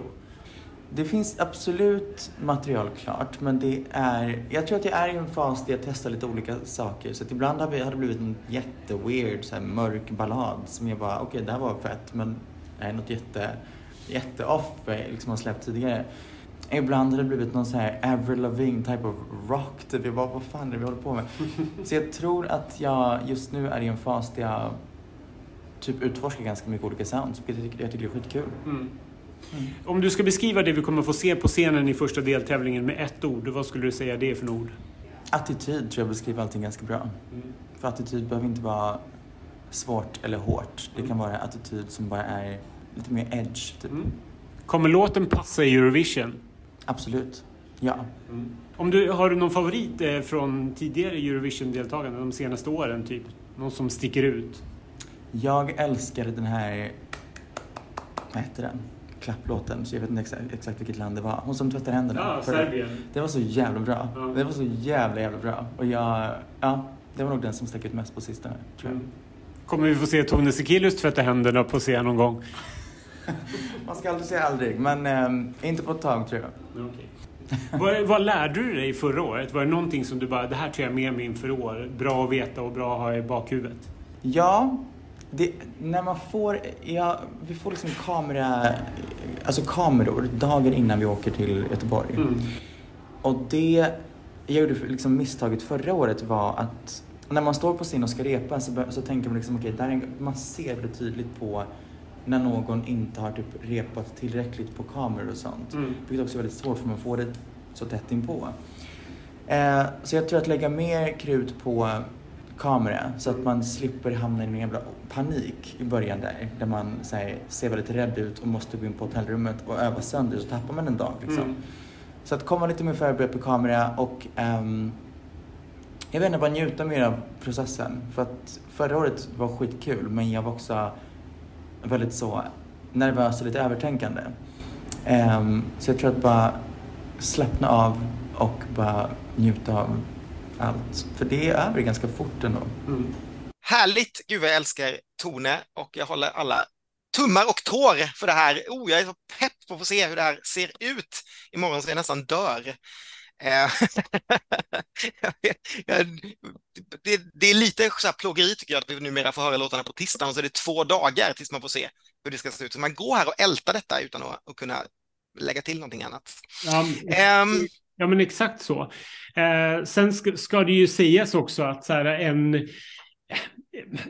C: Det finns absolut material klart, men det är... Jag tror att jag är i en fas där jag testar lite olika saker. Så att ibland har det blivit en jätteweird, så här, mörk ballad som jag bara, okej, okay, det här var fett, men det är något jätte, jätte-off liksom har släppt tidigare. Ibland har det blivit någon så här Avril Lavigne type of rock. Typ. Jag bara, vad fan är det vi håller på med? så jag tror att jag just nu är i en fas där jag typ utforskar ganska mycket olika sounds, vilket jag tycker, jag tycker är skitkul. Mm.
A: Mm. Om du ska beskriva det vi kommer få se på scenen i första deltävlingen med ett ord, vad skulle du säga det är för ord?
C: Attityd tror jag beskriver allting ganska bra. Mm. För attityd behöver inte vara svårt eller hårt. Det kan mm. vara attityd som bara är lite mer edge. Typ. Mm.
A: Kommer låten passa i Eurovision?
C: Absolut. Ja.
A: Mm. Om du, har du någon favorit eh, från tidigare Eurovision-deltagande de senaste åren? Typ? Någon som sticker ut?
C: Jag älskade den här, vad hette den? Klapplåten, så jag vet inte exakt, exakt vilket land det var. Hon som tvättar händerna.
A: Ja, Serbien.
C: Det var så jävla bra. Ja. Det var så jävla, jävla bra. Och jag, ja, det var nog den som stack ut mest på sistone, tror jag. Mm.
A: Kommer vi få se Tone Sekelius tvätta händerna på scen någon gång?
C: Man ska aldrig säga aldrig, men eh, inte på ett tag tror jag.
A: Okay. vad, vad, lärde du dig förra året? Var det någonting som du bara, det här tar jag med mig inför år? Bra att veta och bra att ha i bakhuvudet?
C: Ja, det, när man får, ja, vi får liksom kamera, alltså kameror dagen innan vi åker till Göteborg. Mm. Och det, jag gjorde liksom misstaget förra året var att när man står på scen och ska repa så, så tänker man liksom, okej, okay, man ser väldigt tydligt på när någon inte har typ repat tillräckligt på kameror och sånt. Mm. Vilket också är väldigt svårt för man får det så tätt inpå. Eh, så jag tror att lägga mer krut på kamera så att man slipper hamna i en jävla panik i början där. Där man här, ser väldigt rädd ut och måste gå in på hotellrummet och öva sönder så tappar man en dag liksom. Mm. Så att komma lite mer förberedd på kamera och um, jag vet inte, bara njuta mer av processen. För att förra året var skitkul men jag var också väldigt så nervös och lite övertänkande. Um, så jag tror att bara slappna av och bara njuta av allt. För det är över ganska fort ändå. Mm.
B: Härligt! Gud vad jag älskar Tone och jag håller alla tummar och tår för det här. Oh, jag är så pepp på att få se hur det här ser ut imorgon så jag nästan dör. Eh, det, det, är lite så här plågeri tycker jag att vi numera får höra låtarna på tisdagen och så är det två dagar tills man får se hur det ska se ut. Så man går här och ältar detta utan att, att kunna lägga till någonting annat.
A: Ja, um, ja men exakt så. Eh, sen ska, ska, det ju sägas också att så här, en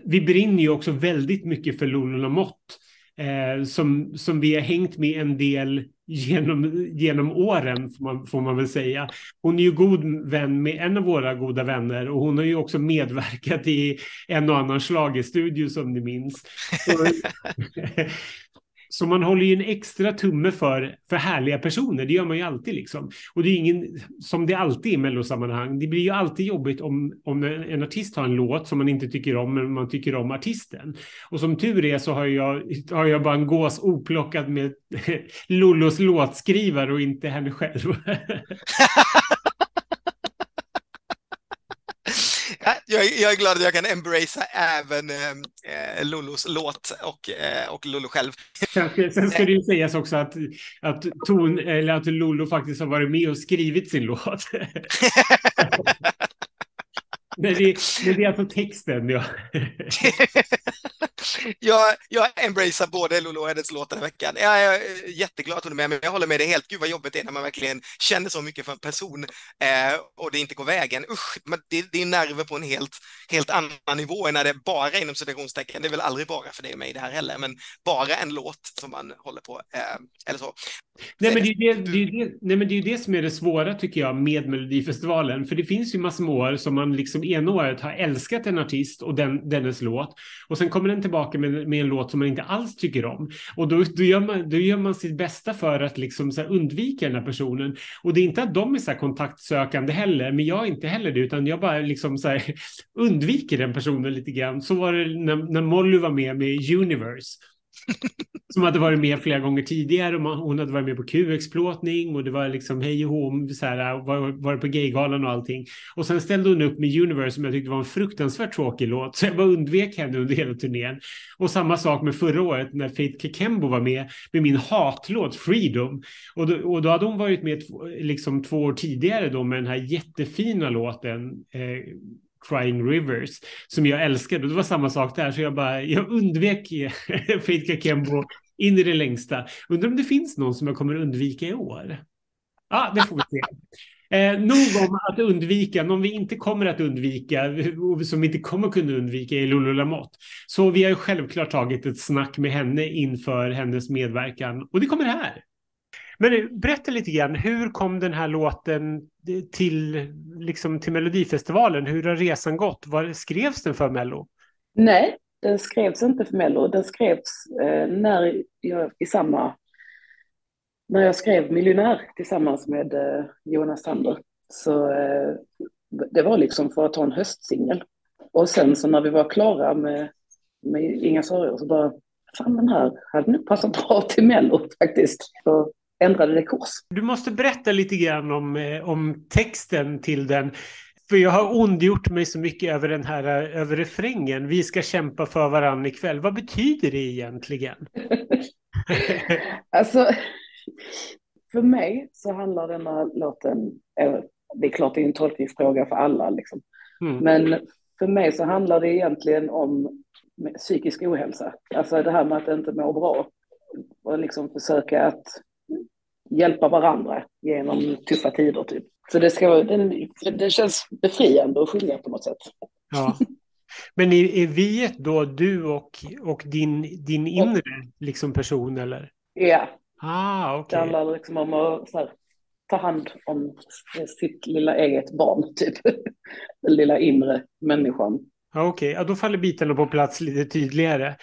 A: vi brinner ju också väldigt mycket för Lollo Mott. Eh, som, som vi har hängt med en del genom, genom åren, får man, får man väl säga. Hon är ju god vän med en av våra goda vänner och hon har ju också medverkat i en och annan schlagerstudio som ni minns. Så, så man håller ju en extra tumme för, för härliga personer. Det gör man ju alltid liksom. Och det är ingen, som det alltid är i mellosammanhang, det blir ju alltid jobbigt om, om en artist har en låt som man inte tycker om, men man tycker om artisten. Och som tur är så har jag, har jag bara en gås oplockad med Lollos låtskrivare och inte henne själv.
B: jag, jag, är glad att jag kan embracea även eh, Lollos låt och, eh, och Lollo själv.
A: Sen ska det ju sägas också att, att, ton, eller att Lollo faktiskt har varit med och skrivit sin låt. Men det, men det är alltså texten, ja.
B: jag, jag embracear både Lolo och Edits låt den här veckan. Jag är jätteglad att hon är med, men jag håller med dig helt. Gud vad jobbigt det är när man verkligen känner så mycket för en person eh, och det inte går vägen. Usch, men det, det är nerver på en helt, helt annan nivå än när det bara inom citationstecken. Det är väl aldrig bara för dig och mig det här heller, men bara en låt som man håller på. Eh, eller så.
A: Nej men, det är det, det, är det, nej, men det är det som är det svåra tycker jag med Melodifestivalen. För det finns ju massor med år som man liksom ena året har älskat en artist och den, dennes låt. Och sen kommer den tillbaka med, med en låt som man inte alls tycker om. Och då, då, gör, man, då gör man sitt bästa för att liksom så undvika den här personen. Och det är inte att de är så kontaktsökande heller, men jag är inte heller det, utan jag bara liksom så undviker den personen lite grann. Så var det när, när Molly var med med Universe som hade varit med flera gånger tidigare. Och man, hon hade varit med på Q-explåtning och det var liksom hej och hå, så här, var, var på Gaygalan och allting. Och sen ställde hon upp med Universe som jag tyckte var en fruktansvärt tråkig låt. Så jag bara undvek henne under hela turnén. Och samma sak med förra året när Faith Kekembo var med med min hatlåt Freedom. Och då, och då hade hon varit med liksom två år tidigare då med den här jättefina låten eh, Crying Rivers som jag älskade. Det var samma sak där, så jag bara jag undvek Faith Kakembo in i det längsta. Undrar om det finns någon som jag kommer undvika i år. Ja, det får vi se. Eh, nog om att undvika, någon vi inte kommer att undvika, och som vi inte kommer kunna undvika är Lulu Lamotte. Så vi har ju självklart tagit ett snack med henne inför hennes medverkan och det kommer här. Men berätta lite grann, hur kom den här låten till, liksom, till Melodifestivalen? Hur har resan gått? Var skrevs den för Mello?
D: Nej, den skrevs inte för Mello. Den skrevs eh, när jag i samma när jag skrev Miljonär tillsammans med eh, Jonas Sander. Så eh, det var liksom för att ta en höstsingel. Och sen så när vi var klara med, med Inga sorger så bara, fan den här hade nog passat bra till Mello faktiskt. Så ändrade det kurs.
A: Du måste berätta lite grann om, eh, om texten till den. För jag har ondgjort mig så mycket över den här över refrängen. Vi ska kämpa för varandra ikväll. Vad betyder det egentligen?
D: alltså, för mig så handlar denna låten, det är klart det är en tolkningsfråga för alla liksom. Mm. Men för mig så handlar det egentligen om psykisk ohälsa. Alltså det här med att inte må bra och liksom försöka att hjälpa varandra genom tuffa tider. Typ. Så det, ska, den, det känns befriande att sjunga på något sätt.
A: Ja. Men är, är vi då du och, och din, din inre liksom, person eller?
D: Ja.
A: Ah, okay.
D: Det handlar liksom om att här, ta hand om sitt lilla eget barn, typ. Den lilla inre människan.
A: Okej, okay. ja, då faller bitarna på plats lite tydligare.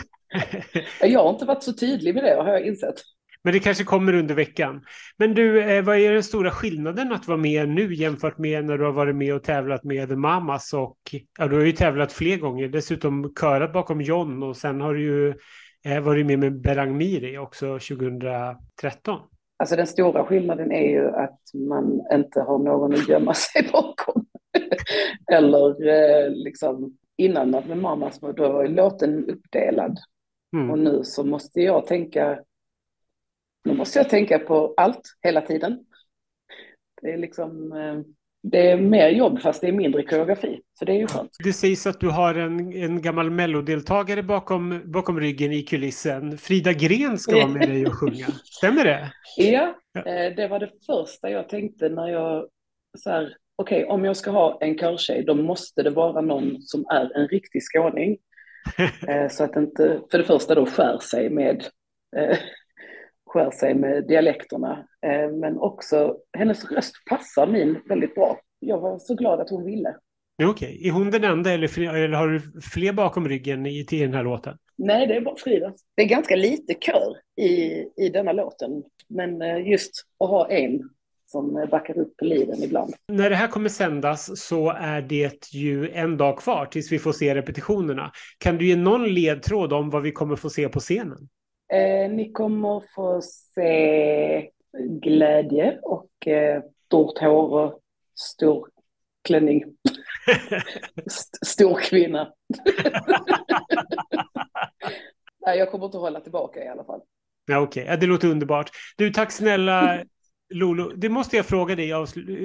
D: jag har inte varit så tydlig med det, har jag insett.
A: Men det kanske kommer under veckan. Men du, eh, vad är den stora skillnaden att vara med nu jämfört med när du har varit med och tävlat med The Mamas och ja, du har ju tävlat fler gånger, dessutom körat bakom John och sen har du ju eh, varit med med Berang Miri också 2013.
D: Alltså den stora skillnaden är ju att man inte har någon att gömma sig bakom. Eller eh, liksom innan med Mamas, då var ju låten uppdelad. Mm. Och nu så måste jag tänka nu måste jag tänka på allt hela tiden. Det är liksom, eh, det är mer jobb fast det är mindre koreografi. Så det är ju skönt.
A: Det sägs att du har en, en gammal mellodeltagare bakom, bakom ryggen i kulissen. Frida Gren ska vara med dig och sjunga. Stämmer det?
D: Ja. Eh, det var det första jag tänkte när jag så här, okej, okay, om jag ska ha en körtjej, då måste det vara någon som är en riktig skåning. Eh, så att inte, för det första då skär sig med skär sig med dialekterna. Eh, men också, hennes röst passar min väldigt bra. Jag var så glad att hon ville.
A: Okej, okay. är hon den enda eller, eller har du fler bakom ryggen i, till den här låten?
D: Nej, det är bara Frida. Det är ganska lite kör i, i denna låten, men eh, just att ha en som backar upp liden ibland.
A: När det här kommer sändas så är det ju en dag kvar tills vi får se repetitionerna. Kan du ge någon ledtråd om vad vi kommer få se på scenen?
D: Eh, ni kommer få se glädje och eh, stort hår och stor klänning. St stor kvinna. Nej, jag kommer inte att hålla tillbaka i alla fall.
A: Ja, Okej, okay. ja, det låter underbart. Du, tack snälla Lolo. Det måste jag fråga dig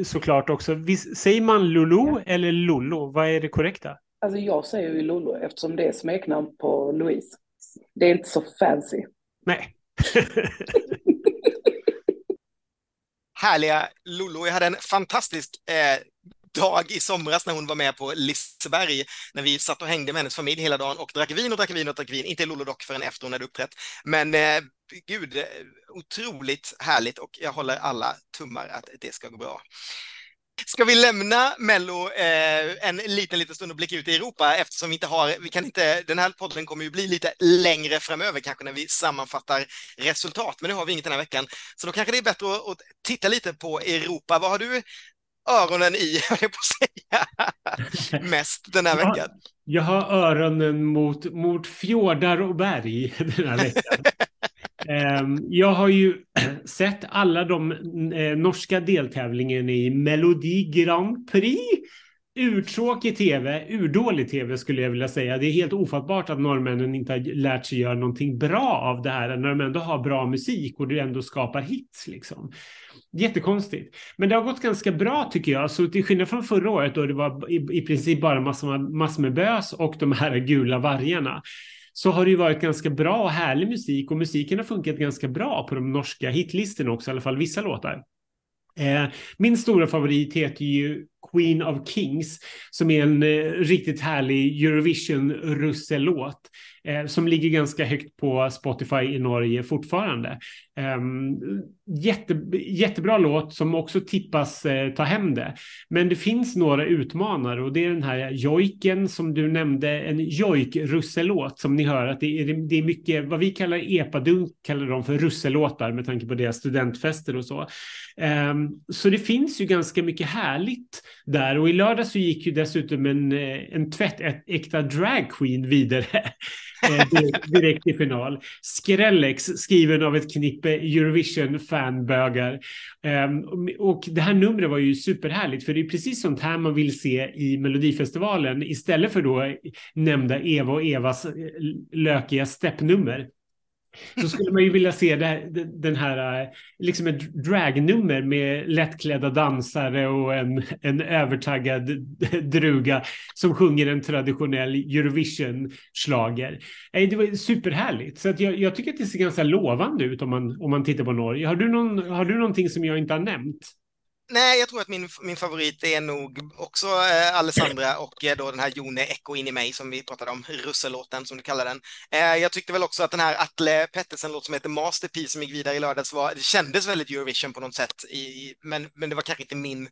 A: såklart också. Säger man Lolo eller Lollo? Vad är det korrekta?
D: Alltså jag säger ju Lolo eftersom det är smeknamn på Louise. Det är inte så fancy.
A: Nej.
B: Härliga Lolo. Jag hade en fantastisk eh, dag i somras när hon var med på Liseberg, när vi satt och hängde med hennes familj hela dagen och drack vin och drack vin och drack vin. Inte Lollo dock förrän efter hon hade uppträtt. Men eh, gud, eh, otroligt härligt och jag håller alla tummar att det ska gå bra. Ska vi lämna Mello eh, en liten, liten stund och blicka ut i Europa eftersom vi inte har, vi kan inte, den här podden kommer ju bli lite längre framöver kanske när vi sammanfattar resultat, men nu har vi inget den här veckan. Så då kanske det är bättre att, att titta lite på Europa. Vad har du öronen i, jag på att säga, mest den här veckan?
A: Jag har öronen mot, mot fjordar och berg den här veckan. Ehm, jag har ju sett alla de eh, norska deltävlingarna i Melodi Grand Prix. Urtråkig tv, urdålig tv skulle jag vilja säga. Det är helt ofattbart att norrmännen inte har lärt sig göra någonting bra av det här när de ändå har bra musik och du ändå skapar hits liksom. Jättekonstigt. Men det har gått ganska bra tycker jag. Så till skillnad från förra året då det var i, i princip bara massor, massor med bös och de här gula vargarna så har det ju varit ganska bra och härlig musik och musiken har funkat ganska bra på de norska hitlistorna också, i alla fall vissa låtar. Eh, min stora favorit heter ju Queen of Kings som är en eh, riktigt härlig Eurovision-russelåt eh, som ligger ganska högt på Spotify i Norge fortfarande. Ehm, Jätte, jättebra låt som också tippas eh, ta hem det. Men det finns några utmanare och det är den här jojken som du nämnde, en jojk-russellåt som ni hör att det är, det är mycket vad vi kallar epadunk, kallar de för russellåtar med tanke på deras studentfester och så. Um, så det finns ju ganska mycket härligt där och i lördag så gick ju dessutom en, eh, en tvättäkta dragqueen vidare Eh, direkt i final. Skrellex skriven av ett knippe Eurovision-fanbögar. Ehm, och det här numret var ju superhärligt för det är precis sånt här man vill se i Melodifestivalen istället för då nämnda Eva och Evas eh, lökiga steppnummer så skulle man ju vilja se det, den här, eh, liksom ett dragnummer med lättklädda dansare och en, en övertaggad druga som sjunger en traditionell Eurovision-slager. Det var superhärligt, så att jag, jag, tycker att det ser ganska lovande ut om man, om man tittar på Norge. Har du, någon, har du någonting som jag inte har nämnt?
B: Nej, jag tror att min, min favorit är nog också eh, Alessandra och eh, då den här Jone Echo in i mig som vi pratade om, russellåten som du kallar den. Eh, jag tyckte väl också att den här Atle Pettersen-låt som heter Masterpiece som gick vidare i lördags var, det kändes väldigt Eurovision på något sätt, i, men, men det var kanske inte min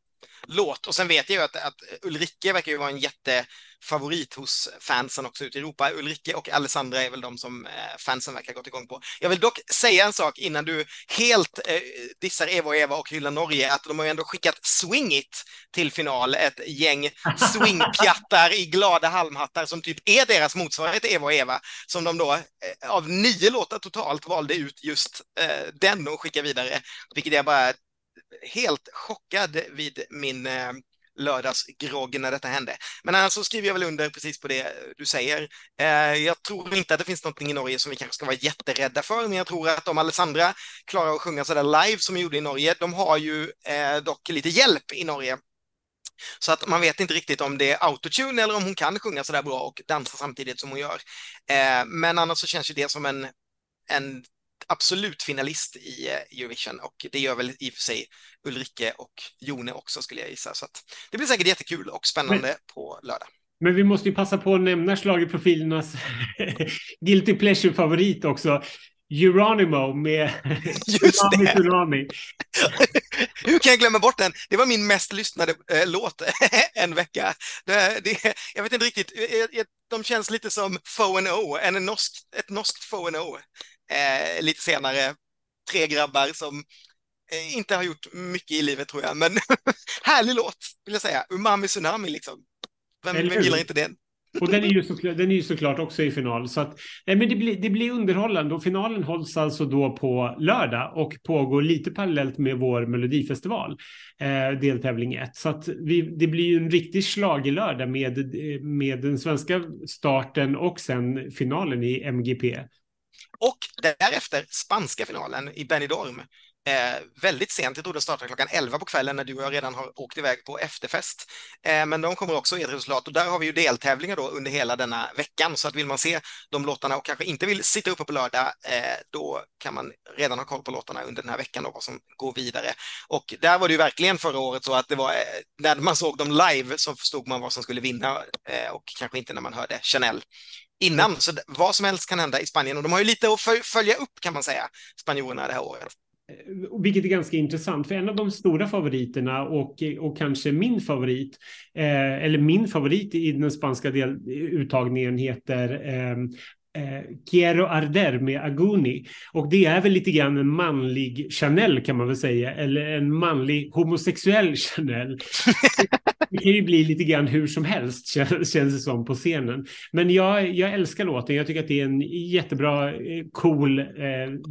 B: låt. Och sen vet jag ju att, att Ulrike verkar ju vara en jättefavorit hos fansen också ute i Europa. Ulrike och Alessandra är väl de som eh, fansen verkar gått igång på. Jag vill dock säga en sak innan du helt eh, dissar Eva och Eva och hyllar Norge, att de har ju ändå skickat Swing It till final, ett gäng swingpjattar i glada halmhattar som typ är deras motsvarighet Eva och Eva, som de då eh, av nio låtar totalt valde ut just eh, den och skicka vidare, vilket jag bara helt chockad vid min eh, lördagsgrogg när detta hände. Men annars så skriver jag väl under precis på det eh, du säger. Eh, jag tror inte att det finns någonting i Norge som vi kanske ska vara jätterädda för, men jag tror att om Alessandra klarar att sjunga sådär live som vi gjorde i Norge, de har ju eh, dock lite hjälp i Norge. Så att man vet inte riktigt om det är autotune eller om hon kan sjunga sådär bra och dansa samtidigt som hon gör. Eh, men annars så känns ju det som en, en absolut finalist i eh, Eurovision och det gör väl i och för sig Ulrike och Jone också skulle jag gissa. Så det blir säkert jättekul och spännande men, på lördag.
A: Men vi måste ju passa på att nämna schlagerprofilernas guilty pleasure-favorit också. Geronimo med
B: Just det. Tsunami. Hur kan jag glömma bort den? Det var min mest lyssnade äh, låt en vecka. Det, det, jag vet inte riktigt, de de känns lite som Foe and O, en norsk, ett norskt Foe and O. Eh, lite senare, tre grabbar som eh, inte har gjort mycket i livet tror jag, men härlig låt vill jag säga. Umami Tsunami liksom. Vem, vem gillar inte den?
A: Och den är ju såklart, den är ju såklart också i final. Så att, nej, men det, blir, det blir underhållande och finalen hålls alltså då på lördag och pågår lite parallellt med vår melodifestival, eh, deltävling 1. Så att vi, det blir ju en riktig schlagerlördag med, med den svenska starten och sen finalen i MGP.
B: Och därefter spanska finalen i Benidorm. Eh, väldigt sent, jag tror det startar klockan 11 på kvällen när du och jag redan har åkt iväg på efterfest. Eh, men de kommer också ge ett resultat. Och där har vi ju deltävlingar då under hela denna veckan. Så att vill man se de låtarna och kanske inte vill sitta uppe på lördag eh, då kan man redan ha koll på låtarna under den här veckan då vad som går vidare. Och där var det ju verkligen förra året så att det var eh, när man såg dem live så förstod man vad som skulle vinna eh, och kanske inte när man hörde Chanel innan. Så vad som helst kan hända i Spanien och de har ju lite att följa upp kan man säga, spanjorerna det här året.
A: Eh, vilket är ganska intressant, för en av de stora favoriterna och, och kanske min favorit, eh, eller min favorit i den spanska del, uttagningen heter eh, eh, Quiero Arder med Aguni. Och det är väl lite grann en manlig Chanel kan man väl säga, eller en manlig homosexuell Chanel. det kan ju bli lite grann hur som helst känns det som på scenen. Men jag, jag älskar låten. Jag tycker att det är en jättebra, eh, cool eh,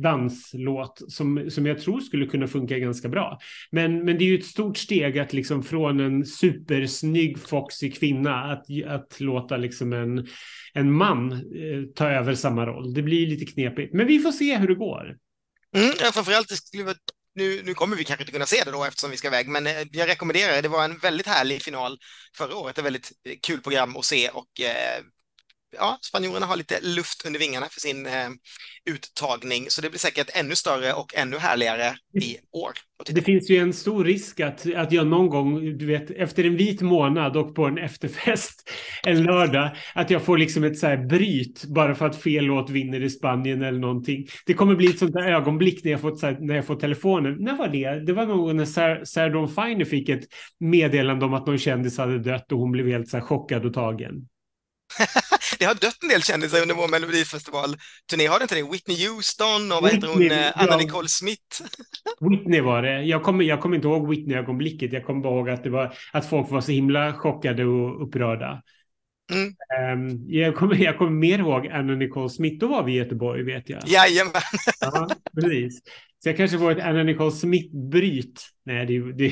A: danslåt som, som jag tror skulle kunna funka ganska bra. Men, men det är ju ett stort steg att liksom från en supersnygg foxig kvinna att, att låta liksom en, en man eh, ta över samma roll. Det blir lite knepigt, men vi får se hur det går.
B: Mm, ja, framförallt det skulle nu, nu kommer vi kanske inte kunna se det då eftersom vi ska iväg, men eh, jag rekommenderar det. Det var en väldigt härlig final förra året, ett väldigt eh, kul program att se och eh, ja, spanjorerna har lite luft under vingarna för sin eh, uttagning, så det blir säkert ännu större och ännu härligare i år.
A: Det finns ju en stor risk att, att jag någon gång, du vet, efter en vit månad och på en efterfest en lördag, att jag får liksom ett så här bryt bara för att fel låt vinner i Spanien eller någonting. Det kommer bli ett sånt där ögonblick när jag får, här, när jag får telefonen. När var det? Det var någon när Sarah, Sarah Dawn Finer fick ett meddelande om att någon kändis hade dött och hon blev helt så chockad och tagen.
B: det har dött en del kändisar under vår melodifestival-turné, har det inte det? Whitney Houston och vad heter hon, eh, Anna. Nicole Smith?
A: Whitney var det. Jag kommer, jag kommer inte ihåg Whitney-ögonblicket. Jag kommer bara ihåg att, det var, att folk var så himla chockade och upprörda. Mm. Um, jag, kommer, jag kommer mer ihåg Anna Nicole Smith. Då var vi i Göteborg, vet jag.
B: Jajamän.
A: ja, precis. Så jag kanske får ett Anna Nicole Smith-bryt. Nej, det, det,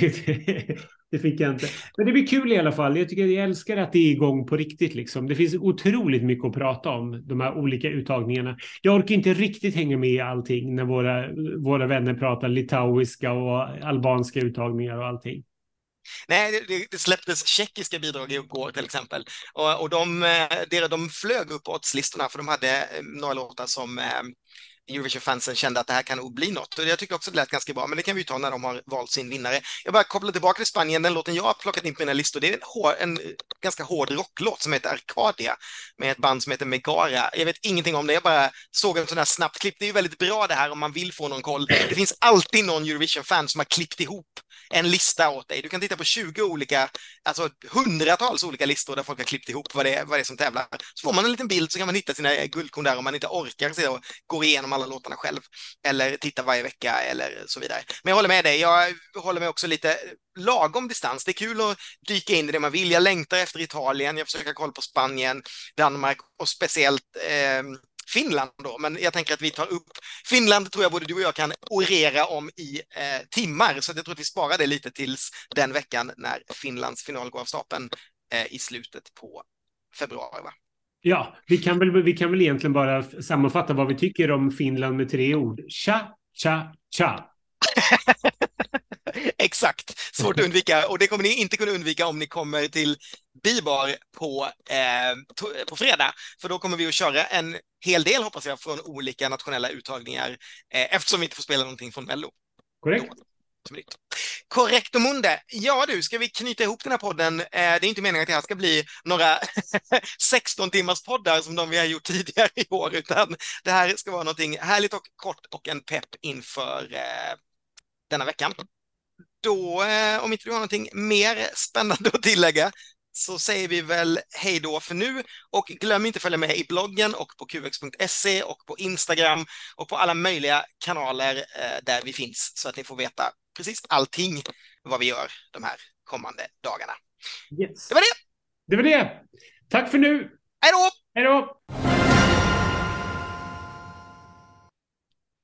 A: det fick jag inte. Men det blir kul i alla fall. Jag tycker jag älskar att det är igång på riktigt. Liksom. Det finns otroligt mycket att prata om, de här olika uttagningarna. Jag orkar inte riktigt hänga med i allting när våra, våra vänner pratar litauiska och albanska uttagningar och allting.
B: Nej, det, släpptes tjeckiska bidrag igår till exempel. Och, och de, eh, de flög upp på oddslistorna för de hade eh, några låtar som eh, Eurovision-fansen kände att det här kan nog bli något. Och jag tycker också det lät ganska bra, men det kan vi ta när de har valt sin vinnare. Jag bara kopplar tillbaka till Spanien, den låten jag har plockat in på mina listor, det är en, hår, en ganska hård rocklåt som heter Arcadia med ett band som heter Megara. Jag vet ingenting om det, jag bara såg en sån här snabbt klipp. Det är ju väldigt bra det här om man vill få någon koll. Det finns alltid någon Eurovision-fan som har klippt ihop en lista åt dig. Du kan titta på 20 olika, alltså hundratals olika listor där folk har klippt ihop vad det är, vad det är som tävlar. Så får man en liten bild så kan man hitta sina guldkorn där om man inte orkar sig och gå igenom alla låtarna själv eller titta varje vecka eller så vidare. Men jag håller med dig. Jag håller mig också lite lagom distans. Det är kul att dyka in i det man vill. Jag längtar efter Italien. Jag försöker kolla på Spanien, Danmark och speciellt eh, Finland då, men jag tänker att vi tar upp Finland tror jag både du och jag kan orera om i eh, timmar, så jag tror att vi sparar det lite tills den veckan när Finlands final går av stapeln eh, i slutet på februari. Va?
A: Ja, vi kan, väl, vi kan väl egentligen bara sammanfatta vad vi tycker om Finland med tre ord. Cha, cha, cha.
B: Exakt, svårt att undvika och det kommer ni inte kunna undvika om ni kommer till Bibar på, eh, på fredag, för då kommer vi att köra en hel del hoppas jag från olika nationella uttagningar eh, eftersom vi inte får spela någonting från Mello.
A: Korrekt.
B: Korrekt och Munde. Ja du, ska vi knyta ihop den här podden? Eh, det är inte meningen att det här ska bli några 16 timmars poddar som de vi har gjort tidigare i år, utan det här ska vara någonting härligt och kort och en pepp inför eh, denna veckan. Då, eh, om inte du har någonting mer spännande att tillägga, så säger vi väl hej då för nu och glöm inte att följa med i bloggen och på qx.se och på Instagram och på alla möjliga kanaler eh, där vi finns så att ni får veta precis allting vad vi gör de här kommande dagarna.
A: Yes.
B: Det var det!
A: Det var det! Tack för nu!
B: Hej då!
A: Hej då!